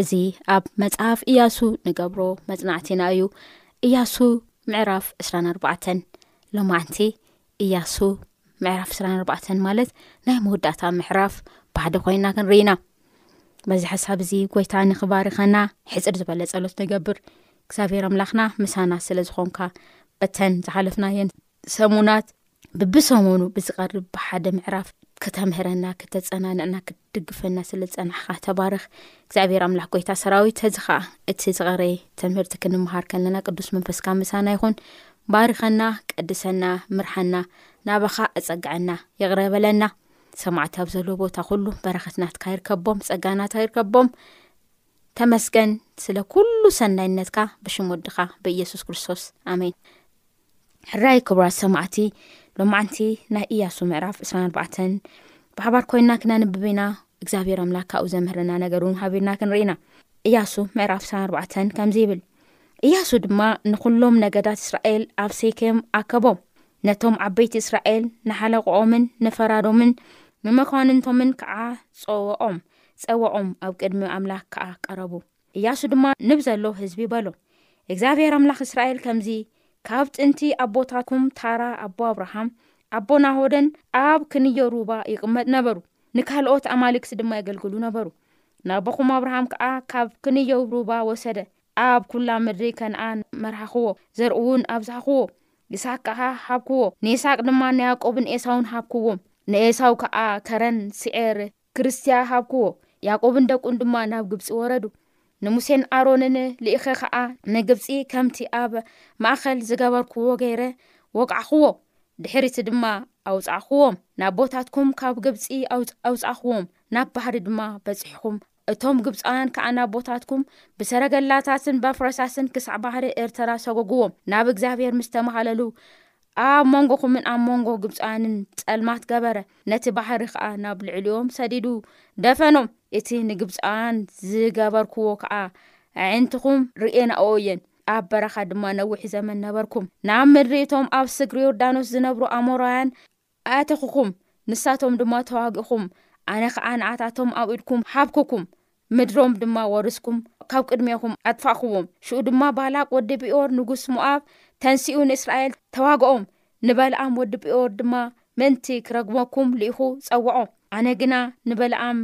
እዚ ኣብ መጽሓፍ እያሱ ንገብሮ መጽናዕቲና እዩ እያሱ ምዕራፍ ዕስራን ኣርባዕተን ሎማዕንቲ እያሱ ምዕራፍ ዕስራን ኣርባዕተን ማለት ናይ መወዳእታ ምዕራፍ ባሕደ ኮይና ክንርኢና በዚ ሓሳብ እዚ ጎይታ ንክባርኸና ሕፅር ዝበለ ጸሎት ንገብር እግዚኣብሔር ኣምላኽና ምሳና ስለ ዝኾንካ በተን ዝሓለፍናየን ሰሙናት ብብሰሙኑ ብዝቐርብ ብሓደ ምዕራፍ ክተምህረና ክተጸናንዕና ክትድግፈና ስለ ዝጸናሕኻ ተባረኽ እግዚኣብሔር ኣምላኽ ጎይታ ሰራዊት ሕዚ ኸዓ እቲ ዝቐረየ ትምህርቲ ክንምሃር ከለና ቅዱስ መንፈስካ ምሳና ይኹን ባርኸና ቀድሰና ምርሓና ናባኻ ኣጸግዐና ይቕረ በለና ሰማዕቲ ኣብ ዘሎ ቦታ ኩሉ በረኸትናትካ ይርከቦም ጸጋናታ ይርከቦም ተመስገን ስለ ኩሉ ሰናይነትካ ብሽም ወድኻ ብኢየሱስ ክርስቶስ ኣሜን ሕራይ ክብራት ሰማዕቲ ሎማዓንቲ ናይ እያሱ ምዕራፍ 24 ብሓባር ኮይና ክነንብብ ኢና እግዚኣብሔር ኣምላክ ካብኡ ዘምህረና ነገር ን ሃቢርና ክንርኢና እያሱ ምዕራፍ 24 ከምዚ ይብል እያሱ ድማ ንኩሎም ነገዳት እስራኤል ኣብ ሴኬም ኣከቦም ነቶም ዓበይቲ እስራኤል ንሓለቆኦምን ንፈራዶምን ንመኳንንቶምን ከዓ ፀወኦም ፀወኦም ኣብ ቅድሚ ኣምላክ ከዓ ቀረቡ እያሱ ድማ ንብዘሎ ህዝቢ በሎ፣ እግዚኣብሄር ኣምላኽ እስራኤል ከምዚ ካብ ጥንቲ ኣቦታትኩም ታራ ኣቦ ኣብርሃም ኣቦ ናሆደን ኣብ ክንዮሩባ ይቕመጥ ነበሩ፣ ንካልኦት ኣማልክቲ ድማ የገልግሉ ነበሩ። ንኣቦኹም ኣብርሃም ከኣ ካብ ክንዮሩባ ወሰደ፣ ኣብ ኩላ ምድሪ ከንኣን መርሃኽዎ፣ ዘርኡውን ኣብዛሕኽዎ፣ ይስሃቅ ከኣ ሃብክዎ፣ ንይስሃቅ ድማ ንያእቆብን ኤሳውን ሃብክዎም፣ ንኤሳው ከኣ ከረን፣ ስዔር፣ ክርስያ ሃብክዎ፣ ያእቆብን ደቁን ድማ ናብ ግብጺ ወረዱ። ንሙሴን ኣሮንን ልኢኸ ኸኣ ንግብጺ ከምቲ ኣብ ማእከል ዝገበርክዎ ገይረ ወግዓኽዎ፣ ድሕሪቲ ድማ ኣውጻእክዎም። ንኣቦታትኩም ካብ ግብጺ ኣውጻእክዎም፣ ናብ ባሕሪ ድማ በጺሕኩም፣ እቶም ግብጻውያን ከኣ ንኣቦታትኩም ብሰረገላታትን በፍረሳስን ክሳዕ ባሕሪ ኤርትራ ሰጐግዎም፣ ናብ እግዚኣብሄር ምስ ተማህለሉ ኣብ መንጎኹምን ኣብ መንጎ ግብፃውያንን ጸልማት ገበረ፣ ነቲ ባሕሪ ኸዓ ናብ ልዕሊኦም ሰዲዱ ደፈኖም፣ እቲ ንግብፃውያን ዝገበርክዎ ኸዓ ኣዒንትኹም ርእየናኦ እየን። ኣብ በረኻ ድማ ነዊሕ ዘመን ነበርኩም። ናብ ምድሪ እቶም ኣብ ስግሪ ዮርዳኖስ ዝነብሩ ኣሞራውያን ኣእተኹኹም፣ ንሳቶም ድማ ተዋግእኹም፣ ኣነ ኸዓ ንኣታቶም ኣብ ኢድኩም ሃብኩኩም። ምድሮም ድማ ወርስኩም፣ ካብ ቅድሜኹም ኣጥፋእኩዎም። ሽኡ ድማ ባላቅ ወዲ ብኤዎር ንጉስ ሞኣብ ተንሲኡ ንእስራኤል ተዋግኦም፣ ንበልኣም ወዲ ብኤዎር ድማ ምእንቲ ክረግመኩም ልኢኹ ጸውዖ። ኣነ ግና ንበልኣም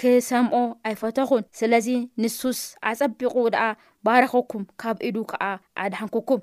ክሰምኦ ኣይፈተኹን፣ ስለዚ ንሱስ ኣጸቢቑ ደኣ ባረኸኩም፣ ካብ ኢዱ ከኣ ኣድሓንኩኩም።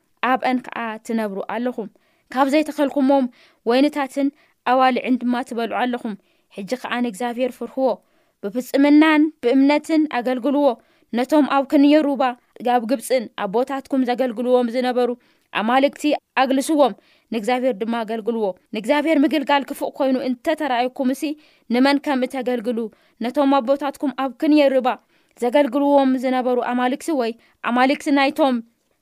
ኣብኣን ከኣ ትነብሩ ኣሎኹም። ካብ ዘይተኸልኩሞም ወይንታትን ኣዋልዕን ድማ ትበልዑ ኣሎኹም። ሕጂ ኸኣ ንእግዚኣብሄር ፍርህዎ፣ ብፍጽምናን ብእምነትን ኣገልግልዎ፣ ነቶም ኣብ ክንዮ ሩባ ኣብ ግብጽን ኣቦታትኩም ዘገልግልዎም ዝነበሩ ኣማልክቲ ኣግልስዎም፣ ንእግዚኣብሄር ድማ ኣገልግልዎ። ንእግዚኣብሄር ምግልጋል ክፉእ ኰይኑ እንተ ተራእየኩምሲ፣ ንመን ከም እተገልግሉ፣ ነቶም ኣቦታትኩም ኣብ ክንዮ ርባ ዘገልግልዎም ዝነበሩ ኣማልክቲ ወይ ኣማልክቲ ናይቶም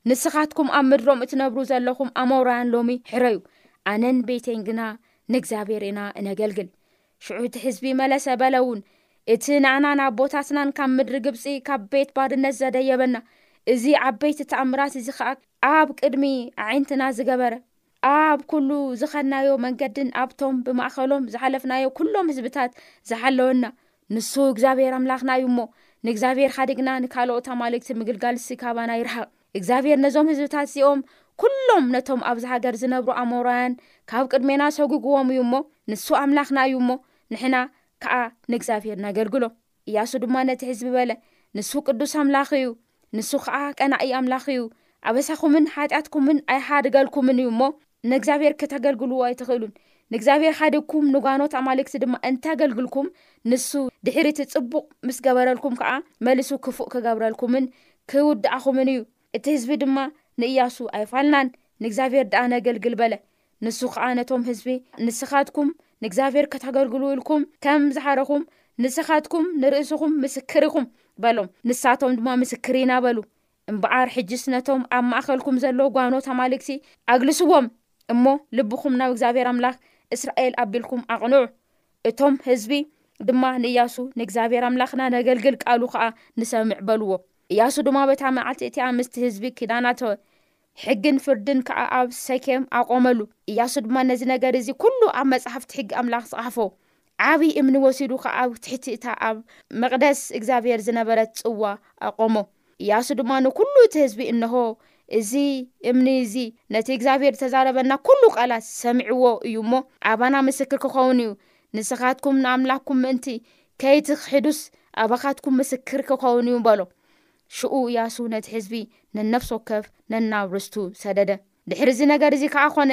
ንስኻትኩም ኣብ ምድሮም እትነብሩ ዘለኹም ኣሞራውያን ሎሚ ሕረዩ፣ ኣነን ቤተይን ግና ንእግዚኣብሄር ኢና እነገልግል። ሽዑ እቲ ሕዝቢ መለሰ በለውን፣ እቲ ንኣናን ኣቦታትናን ካብ ምድሪ ግብጺ ካብ ቤት ባርነት ዘደየበና፣ እዚ ዓበይቲ ተኣምራት እዚ ኸኣ ኣብ ቅድሚ ኣዒንትና ዝገበረ፣ ኣብ ኩሉ ዝኸድናዮ መንገድን ኣብቶም ብማእኸሎም ዝሓለፍናዮ ኩሎም ህዝብታት ዝሓለወና ንሱ እግዚኣብሔር ኣምላኽና እዩ እሞ ንእግዚኣብሔር ሓዲግና ንካልኦት ኣማልክቲ ምግልጋልሲ ካባና ይርሓቕ እግዚኣብሔር ነዞም ህዝብታት እዚኦም ኩሎም ነቶም ኣብዚ ሃገር ዝነብሩ ኣሞራውያን ካብ ቅድሜና ሰጉግዎም እዩ እሞ ንሱ ኣምላኽና እዩ እሞ ንሕና ከዓ ንእግዚኣብሔር ነገልግሎም እያሱ ድማ ነቲ ህዝቢ በለ፣ ንሱ ቅዱስ ኣምላኽ እዩ፣ ንሱ ኸኣ ቀናኢ ኣምላኽ እዩ፣ ኣበሳኹምን ሓጢኣትኩምን ኣይሃድገልኩምን እዩ እሞ፣ ንእግዚኣብሄር ከተገልግልዎ ኣይትኽእሉን፣ ንእግዚኣብሄር ሃዲግኩም ንጓኖት ኣማልክቲ ድማ እንተ ኣገልግልኩም፣ ንሱ ድሒር እቲ ጽቡቕ ምስ ገበረልኩም ከኣ መሊሱ ክፉእ ክገብረልኩምን ክውድኣኹምን እዩ። እቲ ህዝቢ ድማ ንእያሱ ኣይፋልናን፣ ንእግዚኣብሄር ደኣ ነገልግል በለ። ንሱ ኸኣ ነቶም ህዝቢ፣ ንስኻትኩም ንእግዚኣብሄር ከተገልግሉ ኢልኩም ከም ዝሓረኹም፣ ንስኻትኩም ንርእስኹም ምስክር ኢኹም፣ በሎም። ንሳቶም ድማ ምስክር ኢና በሉ። እምበኣር ሕጅስ ነቶም ኣብ ማእከልኩም ዘለዉ ጓኖት ኣማልክቲ ኣግልስዎም እሞ፣ ልብኹም ናብ እግዚኣብሄር ኣምላኽ እስራኤል ኣቢልኩም ኣቕንዑ። እቶም ህዝቢ ድማ ንእያሱ፣ ንእግዚኣብሄር ኣምላኽና ነገልግል፣ ቃሉ ኸኣ ንሰምዕ፣ በልዎ። እያሱ ድማ በታ መዓልቲ እቲኣ ምስቲ ህዝቢ ኪዳን ኣተወ። ሕግን ፍርድን ከኣ ኣብ ሰኬም ኣቖመሉ። እያሱ ድማ ነዚ ነገር እዚ ኵሉ ኣብ መጻሕፍቲ ሕጊ ኣምላኽ ጸሓፎ። ዓብዪ እምኒ ወሲዱ ኸኣ ኣብ ትሕቲ እታ ኣብ መቕደስ እግዚኣብሄር ዝነበረት ጽዋ ኣቖሞ። እያሱ ድማ ንኵሉ እቲ ህዝቢ፣ እንሆ፣ እዚ እምኒ እዚ ነቲ እግዚኣብሄር እተዛረበና ኵሉ ቓላት ሰሚዕዎ እዩ እሞ፣ ኣባና ምስክር ኪኸውን እዩ፣ ንስኻትኩም ንኣምላኽኩም ምእንቲ ኸይትኽሕዱስ፣ ኣባኻትኩም ምስክር ኪኸውን እዩ በሎ። ሽኡ እያሱ ነቲ ሕዝቢ ነነፍስ ወከፍ ነናብ ርስቱ ሰደደ። ድሕሪ እዚ ነገር እዚ ከኣ ኾነ፣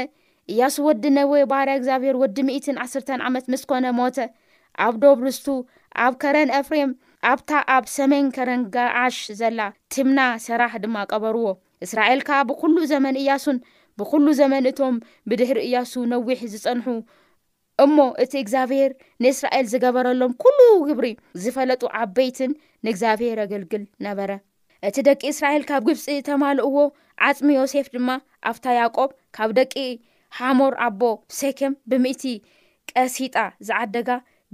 እያሱ ወዲ ነዌ ባርያ እግዚኣብሄር ወዲ ሚእትን ዓስርተን ዓመት ምስ ኮነ ሞተ፣ ኣብ ዶብ ርስቱ ኣብ ከረን ኤፍሬም ኣብታ ኣብ ሰሜን ከረን ገዓሽ ዘላ ቲምና ሴራህ ድማ ቀበርዎ። እስራኤል ከኣ ብኹሉ ዘመን እያሱን ብኹሉ ዘመን እቶም ብድሕሪ እያሱ ነዊሕ ዝጸንሑ እሞ እቲ እግዚኣብሄር ንእስራኤል ዝገበረሎም ኩሉ ግብሪ ዝፈለጡ ዓበይትን ንእግዚኣብሄር የገልግል ነበረ። እቲ ደቂ እስራኤል ካብ ግብፂ እተማልእዎ ዓፅሚ ዮሴፍ ድማ ኣብታ ያዕቆብ ካብ ደቂ ሓሞር ኣቦ ሴኬም ብምእቲ ቀሲጣ ዝዓደጋ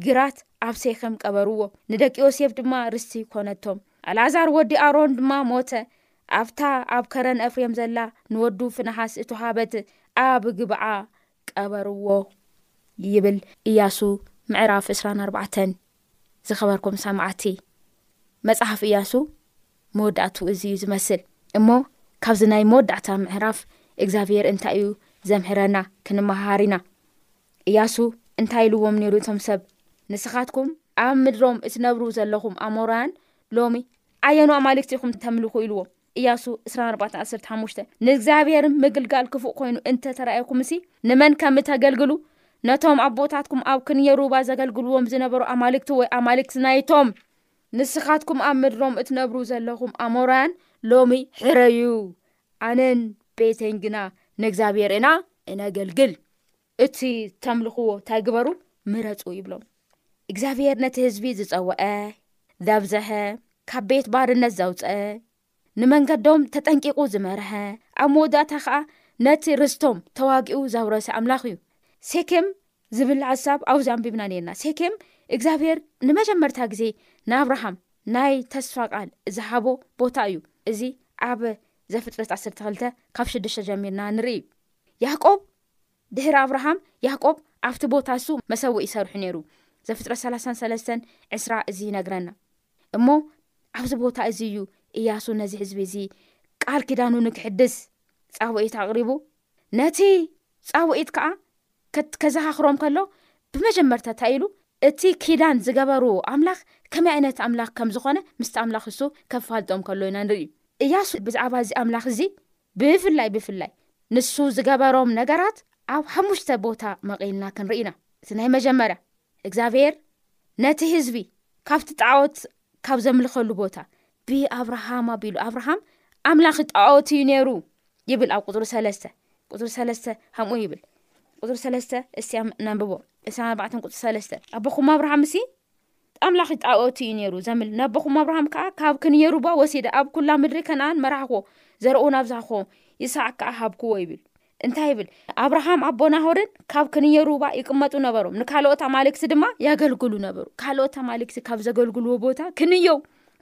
ግራት ኣብ ሴኬም ቀበርዎ። ንደቂ ዮሴፍ ድማ ርስቲ ኮነቶም። ኣልኣዛር ወዲ ኣሮን ድማ ሞተ፣ ኣብታ ኣብ ከረን ኤፍሬም ዘላ ንወዱ ፍንሃስ እተውሃበት ኣብ ግብዓ ቀበርዎ ይብል እያሱ ምዕራፍ ዕስራን ኣርባዕተን ዝኸበርኩም ሰማዕቲ መጽሓፍ እያሱ መወዳእቱ እዚ እዩ ዝመስል እሞ ካብዚ ናይ መወዳእታ ምዕራፍ እግዚኣብሄር እንታይ እዩ ዘምህረና ክንመሃሃር ኢና እያሱ እንታይ ኢልዎም ነይሩ እቶም ሰብ ንስኻትኩም ኣብ ምድሮም እትነብሩ ዘለኹም ኣሞራያን ሎሚ ኣየኑ ኣማልክቲ ኢኹም ተምልኹ ኢልዎም ኢያሱ ዕስራን ኣርባዕተን ዓሰርተ ሓሙሽተ ንእግዚኣብሔርም ምግልጋል ክፉእ ኮይኑ እንተ ተራእየኩምሲ ንመን ከም እተገልግሉ ነቶም ኣቦታትኩም ኣብ ክንየሩባ ዘገልግልዎም ዝነበሩ ኣማልክቲ ወይ ኣማልክቲ ናይቶም ንስኻትኩም ኣብ ምድሮም እትነብሩ ዘለኹም ኣሞራውያን ሎሚ ሕረዩ ኣነን ቤተይን ግና ንእግዚኣብሔር ኢና እነገልግል እቲ ተምልኽዎ እንታይ ግበሩ ምረፁ ይብሎም እግዚኣብሔር ነቲ ህዝቢ ዝፀወዐ ዘብዘሐ ካብ ቤት ባርነት ዘውፀአ ንመንገዶም ተጠንቂቁ ዝመርሐ ኣብ መወዳእታ ከዓ ነቲ ርስቶም ተዋጊኡ ዘውረሰ ኣምላኽ እዩ ሴኬም ዝብል ሓሳብ ኣውዚ ኣንቢብና ነርና ሴኬም እግዚኣብሄር ንመጀመርታ ግዜ ንኣብርሃም ናይ ተስፋ ቃል ዝሃቦ ቦታ እዩ እዚ ኣብ ዘፍጥረት ዓሰርተ ክልተ ካብ ሽዱሽተ ጀሚርና ንርኢ ያዕቆብ ድሕሪ ኣብርሃም፣ ያዕቆብ ኣብቲ ቦታ እሱ መሰውኢ ሰርሑ ነይሩ። ዘፍጥረት ሰላሳን ሰለስተን ዕስራ እዚ ይነግረና። እሞ ኣብዚ ቦታ እዚ እዩ እያሱ ነዚ ህዝቢ እዚ ቃል ኪዳኑ ንክሕድስ ጻውዒት ኣቕሪቡ። ነቲ ጻውዒት ከኣ ከዘኻኽሮም ከሎ ብመጀመርታ እንታይ ኢሉ? እቲ ኪዳን ዝገበርዎ ኣምላኽ ከመይ ዓይነት ኣምላኽ ከም ዝኾነ ምስቲ ኣምላኽ እሱ ከፋልጦም ከሎ ኢና ንርኢ። እያሱ ብዛዕባ እዚ ኣምላኽ እዚ ብፍላይ ብፍላይ ንሱ ዝገበሮም ነገራት ኣብ ሓሙሽተ ቦታ መቒልና ክንርኢ ኢና። እቲ ናይ መጀመርያ እግዚኣብሔር ነቲ ህዝቢ ካብቲ ጣዖት ካብ ዘምልኸሉ ቦታ ብኣብርሃም ኣቢሉ ኣብርሃም ኣምላኽ ጣዖት እዩ ነይሩ ይብል ኣብ ቁፅሪ ሰለስተ ቁፅሪ ሰለስተ ከምኡ ይብል ቁፅሪ ሰለስተ እስያ ነንብቦ እሳ ኣርባዕተን ቁፅሪ ሰለስተ ኣቦኹም ኣብርሃም እሲ ኣምላኺ ጣኦት እዩ ነይሩ ዘምል ነቦኹም ኣብርሃም ከኣ ካብ ክንየሩባ ወሲደ ኣብ ኩላ ምድሪ ከነኣን መራሕክዎ ዘርኡን ኣብዛሕክዎ ይስሓቅ ከኣ ሃብክዎ ይብል እንታይ ይብል ኣብርሃም ኣቦ ናሆርን ካብ ክንየሩባ ይቅመጡ ነበሮም ንካልኦት ኣማልክቲ ድማ ያገልግሉ ነበሩ ካልኦት ኣማልክቲ ካብ ዘገልግልዎ ቦታ ክንዮ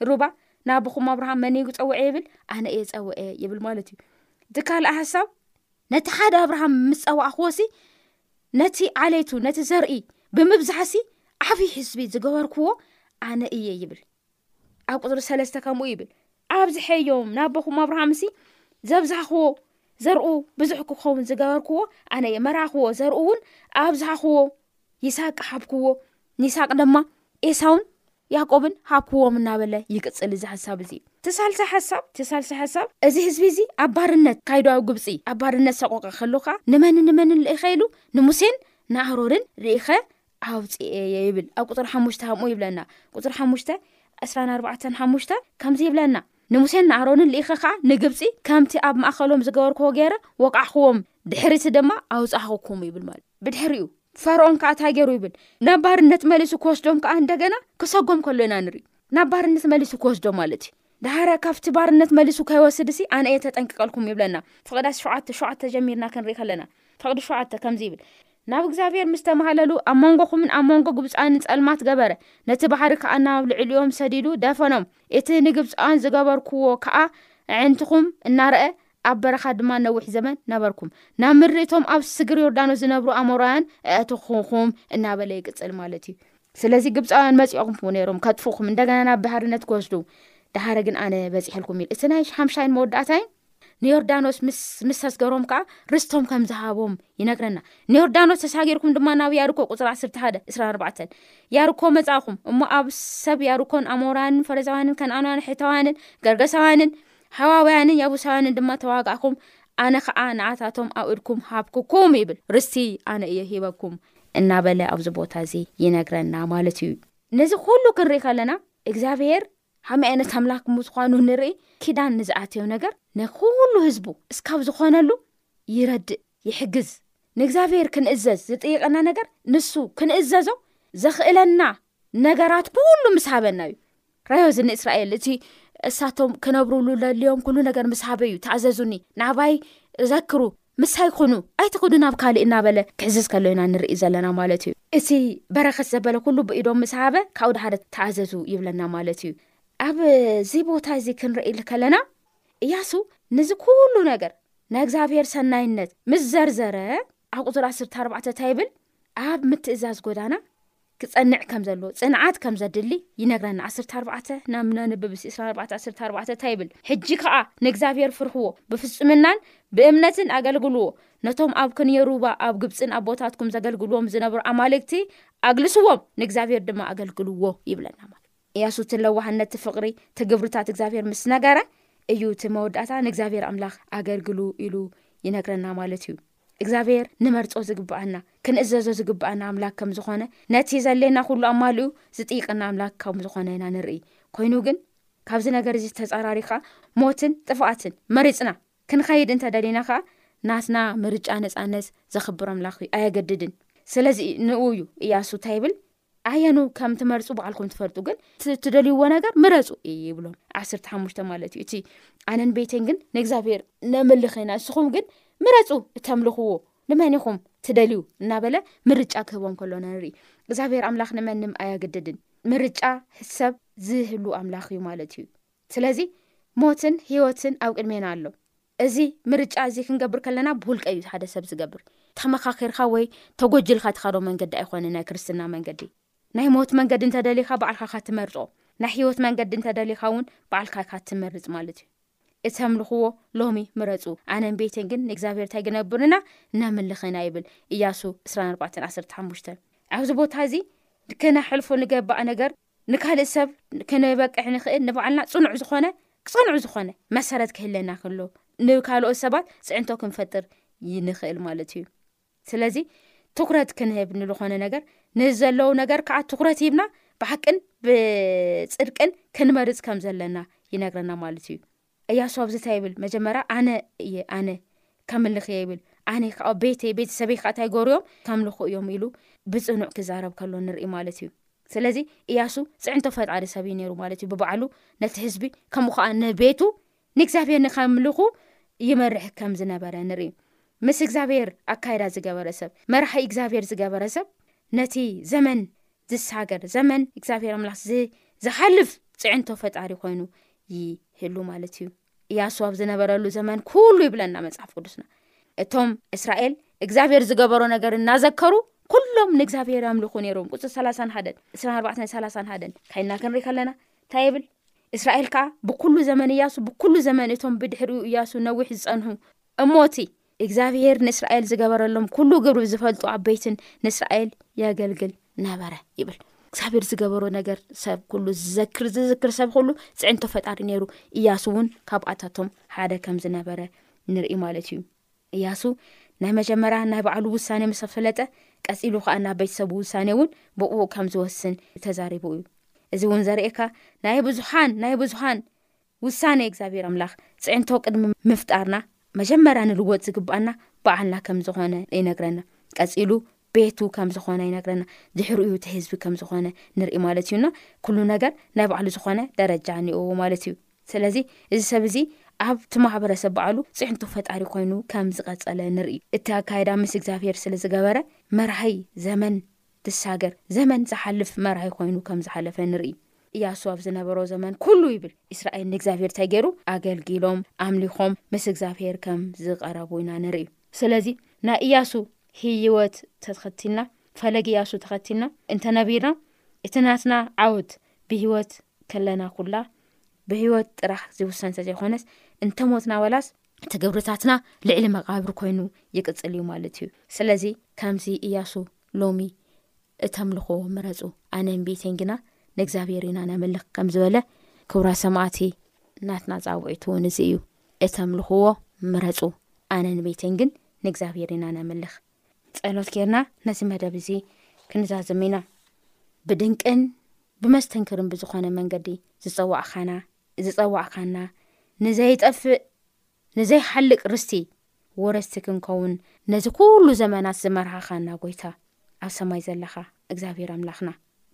ሩባ ናብኹም ኣብርሃም መን እዩ ዝጸውዐ ይብል ኣነ እየ ጸውዐ ይብል ማለት እዩ እቲ ካልኣ ሓሳብ ነቲ ሓደ ኣብርሃም ምስ ጸዋዕክዎሲ ነቲ ዓሌቱ ነቲ ዘርኢ ብምብዛሕሲ ዓብዪ ህዝቢ ዝገበርክዎ ኣነ እየ ይብል ኣብ ቁፅሪ ሰለስተ ከምኡ ይብል ኣብዝሐዮም ናቦኹም ኣብርሃምሲ ዘብዛሕክዎ ዘርኡ ብዙሕ ክኸውን ዝገበርክዎ ኣነ እየ መራኽዎ ዘርኡ እውን ኣብዛሓኽዎ ይስቅ ሓብክዎ ንይስቅ ድማ ኤሳውን ያዕቆብን ሃብኩዎም እናበለ ይቅጽል እዚ ሓሳብ እዚ። እቲ ሳልሳይ ሓሳብ እቲ ሳልሳይ ሓሳብ እዚ ህዝቢ እዚ ኣብ ባርነት ካይዶኣዊ ግብጺ ኣብ ባርነት ሰቆቃ ከሎ ከኣ ንመንን ንመንን ልኢኸ ኢሉ ንሙሴን ንኣሮርን ልኢኸ ኣውጺኤየ ይብል ኣብ ቁጽሪ ሓሙሽተ ሃምኡ ይብለና ቁጽሪ ሓሙሽተ ዕስራን ኣርባዕተን ሓሙሽተ ከምዚ ይብለና ንሙሴን ንኣሮንን ልኢኸ ከኣ ንግብጺ ከምቲ ኣብ ማእኸሎም ዝገበርክዎ ገይረ ወቃዕክዎም ድሕሪ እቲ ድማ ኣውጻእኩኩም ይብል ማለት ብድሕሪኡ ፈርኦን ከኣ እንታይ ገይሩ ይብል ናብ ባርነት መሊሱ ክወስዶም ከኣ እንደገና ክሰጎም ከሎ ኢና ንርኢ ናብ ባርነት መሊሱ ክወስዶም ማለት እዩ ደሃረ ካብቲ ባርነት መሊሱ ከይወስድ ሲ ኣነ እየ ተጠንቅቀልኩም ይብለና ፍቕዳስ ሸዓተ ሸዓተ ጀሚርና ክንርኢ ከለና ፍቕዲ ሸዓተ ከምዚ ይብል ናብ እግዚኣብሔር ምስ ተማህለሉ ኣብ መንጎኹምን ኣብ መንጎ ግብፃውያንን ጸልማት ገበረ ነቲ ባሕሪ ከዓ ናብ ልዕሊኦም ሰዲዱ ደፈኖም እቲ ንግብፃውያን ዝገበርኩዎ ከዓ ኣዕንትኹም እናረአ ኣብ በረኻ ድማ ነዊሕ ዘመን ነበርኩም፣ ናብ ምድሪ እቶም ኣብ ስግር ዮርዳኖስ ዝነብሩ ኣሞራውያን እእትኹኹም እናበለ ይቅጽል ማለት እዩ። ስለዚ ግብጻውያን መጺኦኹም ነይሮም ከጥፉኹም እንደገና ናብ ባሕርነት ክወስዱ ደሓረ ግን ኣነ በጺሐልኩም ኢል እቲ ናይ ሓምሻይን መወዳእታይን ንዮርዳኖስ ምስ ኣስገሮም ከዓ ርስቶም ከም ዝሃቦም ይነግረና ንዮርዳኖስ ተሳጊርኩም ድማ ናብ ያርኮ ቁፅሪ 11 24 ያርኮ መፃእኹም እሞ ኣብ ሰብ ያርኮን ኣሞራውያንን ፈረዛውያንን ከነኣናውያንን ሒታውያንን ገርገሳውያንን ሃዋውያንን የቡሳውያንን ድማ ተዋጋእኩም ኣነ ከዓ ንኣታቶም ኣብ እድኩም ሃብኩኩም ይብል ርስቲ ኣነ እየ ሂበኩም እናበለ ኣብዚ ቦታ እዚ ይነግረና ማለት እዩ ነዚ ኩሉ ክንርኢ ከለና እግዚኣብሄር ሃመይ ኣይነት ኣምላክ ምዝኳኑ ንርኢ ኪዳን ንዝኣትዮ ነገር ንኩሉ ህዝቡ እስካብ ዝኮነሉ ይረድእ ይሕግዝ ንእግዚኣብሄር ክንእዘዝ ዝጥይቀና ነገር ንሱ ክንእዘዞ ዘኽእለና ነገራት ኩሉ ምስ ሃበና እዩ ራዮ እዚ ንእስራኤል እቲ እሳቶም ክነብርሉ ለልዮም ኩሉ ነገር ምስ ሃበዩ ተኣዘዙኒ ናባይ ዘክሩ ምሳይ ኩኑ ኣይትኽዱ ናብ ካልእ እናበለ ክሕዝዝ ከሎ ኢና ንርኢ ዘለና ማለት እዩ እቲ በረኸት ዘበለ ኩሉ ብኢዶም ምስ ሃበ ካብኡ ድሓደ ተኣዘዙ ይብለና ማለት እዩ ኣብዚ ቦታ እዚ ክንርኢል ከለና እያሱ ንዚ ኩሉ ነገር ናይ እግዚኣብሄር ሰናይነት ምስ ዘርዘረ ኣብ ቁፅሪ ዓስርተ ኣርባዕተ እንታይ ይብል ኣብ ምትእዛዝ ጎዳና ክፀንዕ ከም ዘለዎ ፅንዓት ከም ዘድሊ ይነግረና ዓስርተ ኣርባዕተ ናብ ነንብብ ስ ዕስራን ኣርባዕተ ዓስርተ ኣርባዕተ እንታይ ይብል ሕጂ ከዓ ንእግዚኣብሄር ፍርሕዎ ብፍፁምናን ብእምነትን ኣገልግልዎ ነቶም ኣብ ክንየሩባ ኣብ ግብፅን ኣቦታትኩም ዘገልግልዎም ዝነበሩ ኣማልክቲ ኣግልስዎም ንእግዚኣብሄር ድማ ኣገልግልዎ ይብለና ማለት እያሱ እቲ ለዋህነት እቲ ፍቕሪ እቲ ግብርታት እግዚኣብሔር ምስ ነገረ እዩ እቲ መወዳእታ ንእግዚኣብሔር ኣምላኽ ኣገልግሉ ኢሉ ይነግረና ማለት እዩ እግዚኣብሔር ንመርፆ ዝግብኣና ክንእዘዞ ዝግብኣና ኣምላክ ከም ዝኾነ ነቲ ዘሌና ኩሉ ኣማልኡ ዝጥይቀና ኣምላክ ከም ዝኾነ ኢና ንርኢ ኮይኑ ግን ካብዚ ነገር እዚ ዝተፃራሪ ከዓ ሞትን ጥፋኣትን መሪፅና ክንኸይድ እንተደሊና ከዓ ናትና ምርጫ ነፃነት ዘኽብር ኣምላኽ እዩ ኣየገድድን ስለዚ ንኡ እዩ እያሱ እንታይ ይብል ኣየኑ ከም ትመርፁ ባዕልኩም ትፈልጡ ግን ትደልይዎ ነገር ምረፁ ይብሎም ዓስርተ ሓሙሽተ ማለት እዩ እቲ ኣነን ቤተን ግን ንእግዚኣብሄር ነምልኽ ኢና ንስኹም ግን ምረፁ እተምልኽዎ ንመን ኢኹም ትደልዩ እናበለ ምርጫ ክህቦም ከሎ ንርኢ እግዚኣብሔር ኣምላኽ ንመንም ኣያግድድን ምርጫ ሰብ ዝህሉ ኣምላኽ እዩ ማለት እዩ ስለዚ ሞትን ህይወትን ኣብ ቅድሜና ኣሎ እዚ ምርጫ እዚ ክንገብር ከለና ብውልቀ እዩ ሓደ ሰብ ዝገብር ተመካኪርካ ወይ ተጎጅልካ ትካዶ መንገዲ ኣይኮነን ናይ ክርስትና መንገዲ ናይ ሞት መንገዲ እንተደሊካ ባዕልካ እካ ትመርጾ ናይ ህይወት መንገዲ እንተደሊካ እውን ባዕልካ እካ ትመርጽ ማለት እዩ እተምልኽዎ ሎሚ ምረጹ ኣነን ቤትን ግን ንእግዚኣብሔር እንታይ ግነብርና ነምልኽ ኢና ይብል እያሱ 2415 ኣብዚ ቦታ እዚ ከነሕልፎ ንገባእ ነገር ንካልእ ሰብ ከነበቅዕ ንኽእል ንባዕልና ፅኑዕ ዝኾነ ፅኑዕ ዝኾነ መሰረት ክህለና ከሎ ንካልኦት ሰባት ፅዕንቶ ክንፈጥር ይንኽእል ማለት እዩ ስለዚ ትኩረት ክንህብ ንዝኾነ ነገር ንዘለዉ ነገር ከዓ ትኩረት ሂብና ብሓቅን ብፅድቅን ክንመርፅ ከም ዘለና ይነግረና ማለት እዩ እያሱ ኣብዚ እንታይ ይብል መጀመርያ ኣነ እየ ኣነ ከምልኽ እየ ይብል ኣነ ከዓ ቤተይ ቤተሰበይ ከዓ እንታይ ገሩ እዮም ከምልኹ እዮም ኢሉ ብፅኑዕ ክዛረብ ከሎ ንርኢ ማለት እዩ ስለዚ እያሱ ፅዕንቶ ፈጣሪ ሰብ እዩ ነይሩ ማለት እዩ ብባዕሉ ነቲ ህዝቢ ከምኡ ከዓ ንቤቱ ንእግዚኣብሔር ንከምልኹ ይመርሕ ከም ዝነበረ ንርኢ ምስ እግዚኣብሔር ኣካይዳ ዝገበረ ሰብ መራሒ እግዚኣብሔር ዝገበረ ሰብ ነቲ ዘመን ዝሳገር ዘመን እግዚኣብሔር ኣምላክ ዝሓልፍ ፅዕንቶ ፈጣሪ ኮይኑ ይህሉ ማለት እዩ እያሱ ኣብ ዝነበረሉ ዘመን ኩሉ ይብለና መፅሓፍ ቅዱስና እቶም እስራኤል እግዚኣብሔር ዝገበሮ ነገር እናዘከሩ ኩሎም ንእግዚኣብሔር ኣምልኹ ነይሮም ቁፅ ሰላሳን ሓደን እስራ ኣርባዕተን ሰላሳን ሓደን ካይና ክንሪኢ ከለና እንታይ ይብል እስራኤል ከዓ ብኩሉ ዘመን እያሱ ብኩሉ ዘመን እቶም ብድሕሪኡ እያሱ ነዊሕ ዝፀንሑ እሞቲ እግዚኣብሄር ንእስራኤል ዝገበረሎም ኩሉ ግብሪ ዝፈልጡ ዓበይትን ንእስራኤል የገልግል ነበረ ይብል እግዚኣብሄር ዝገበሮ ነገር ሰብ ኩሉ ዝዘክር ዝዝክር ሰብ ኩሉ ፅዕንቶ ፈጣሪ ነይሩ እያሱ እውን ካብኣታቶም ሓደ ከም ዝነበረ ንርኢ ማለት እዩ እያሱ ናይ መጀመርያ ናይ ባዕሉ ውሳኔ ምስ ፈለጠ ቀፂሉ ከዓ ናብ ቤተሰቡ ውሳኔ እውን ብቕኡ ከም ዝወስን ተዛሪቡ እዩ እዚ እውን ዘርእካ ናይ ብዙሓን ናይ ብዙሓን ውሳኔ እግዚኣብሔር ኣምላኽ ፅዕንቶ ቅድሚ ምፍጣርና መጀመርያ ንልወጥ ዝግብኣና ባዕልና ከም ዝኾነ ይነግረና ቀፂሉ ቤቱ ከም ዝኾነ ይነግረና ድሕሪ እዩ እቲ ህዝቢ ከም ዝኾነ ንርኢ ማለት እዩና ኩሉ ነገር ናይ ባዕሉ ዝኾነ ደረጃ ኒኦዎ ማለት እዩ ስለዚ እዚ ሰብ እዚ ኣብቲ ማሕበረሰብ በዓሉ ፅዕንቶ ፈጣሪ ኮይኑ ከም ዝቐፀለ ንርኢ እቲ ኣካይዳ ምስ እግዚኣብሄር ስለ ዝገበረ መርሃይ ዘመን ትሳገር ዘመን ዝሓልፍ መራሂ ኮይኑ ከም ዝሓለፈ ንርኢ እያሱ ኣብ ዝነበሮ ዘመን ኩሉ ይብል እስራኤል ንእግዚኣብሄር እንታይ ገይሩ ኣገልጊሎም ኣምሊኾም ምስ እግዚኣብሄር ከም ዝቐረቡ ኢና ንርኢ ስለዚ ናይ እያሱ ህይወት ተኸትልና ፈለግ እያሱ ተኸትልና እንተነቢርና እቲ ናትና ዓወት ብህይወት ከለና ኩላ ብህይወት ጥራሕ ዝውሰን እንተዘይኮነስ እንተሞትና ወላስ እቲ ግብርታትና ልዕሊ መቃብር ኮይኑ ይቅፅል እዩ ማለት እዩ ስለዚ ከምዚ እያሱ ሎሚ እተምልኽዎ ምረፁ ኣነን ቤተይን ግና ንእግዚኣብሔር ኢና ነምልኽ ከም ዝበለ ክብራ ሰማእቲ ናትና ፃውዒት እውን እዚ እዩ እተምልኽዎ ምረፁ ኣነን ቤተይን ግን ንእግዚኣብሔር ኢና ነምልኽ ጸሎት ጌርና ነዚ መደብ እዚ ክንዛዝም ኢና ብድንቅን ብመስተንክርን ብዝኾነ መንገዲ ዝፀዋዕካና ዝፀዋዕካና ንዘይጠፍእ ንዘይሓልቅ ርስቲ ወረስቲ ክንከውን ነዚ ኩሉ ዘመናት ዝመርሃኻና ጎይታ ኣብ ሰማይ ዘለኻ እግዚኣብሔር ኣምላኽና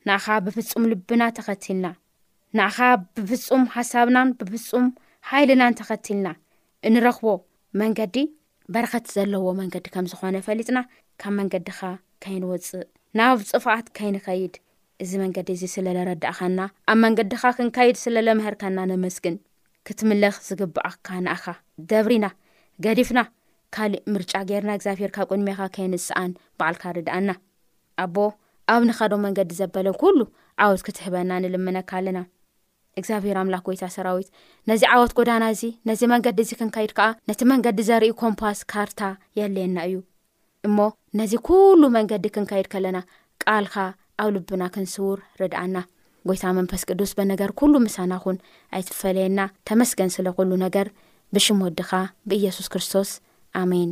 ንኣኻ ብፍጹም ልብና ተኸቲልና ንኣኻ ብፍጹም ሓሳብናን ብፍጹም ሓይልናን ተኸቲልና እንረኽቦ መንገዲ በረኸት ዘለዎ መንገዲ ከም ዝኾነ ፈሊጥና ካብ መንገድኻ ከይንወፅእ ናብ ፅፋኣት ከይንኸይድ እዚ መንገዲ እዚ ስለለረዳእኻና ኣብ መንገድኻ ክንከይድ ስለለመሀርከና ነመስግን ክትምለኽ ዝግብኣካ ንኣኻ ደብሪና ገዲፍና ካልእ ምርጫ ጌርና እግዚኣብሄር ካብ ቅድሜኻ ከይንስኣን ባዕልካ ርድኣና ኣቦ ኣብ ንኸዶ መንገዲ ዘበለ ኩሉ ዓወት ክትህበና ንልምነካ ኣለና እግዚኣብሄር ኣምላክ ጎይታ ሰራዊት ነዚ ዓወት ጎዳና እዚ ነዚ መንገዲ እዚ ክንከይድ ከኣ ነቲ መንገዲ ዘርኢ ኮምፓስ ካርታ የድልየና እዩ እሞ ነዚ ኩሉ መንገዲ ክንከይድ ከለና ቃልካ ኣብ ልብና ክንስውር ርድኣና ጎይታ መንፈስ ቅዱስ በነገር ኩሉ ምሳና ኹን ኣይትፈለየና ተመስገን ስለ ኩሉ ነገር ብሽም ወድኻ ብኢየሱስ ክርስቶስ ኣሜን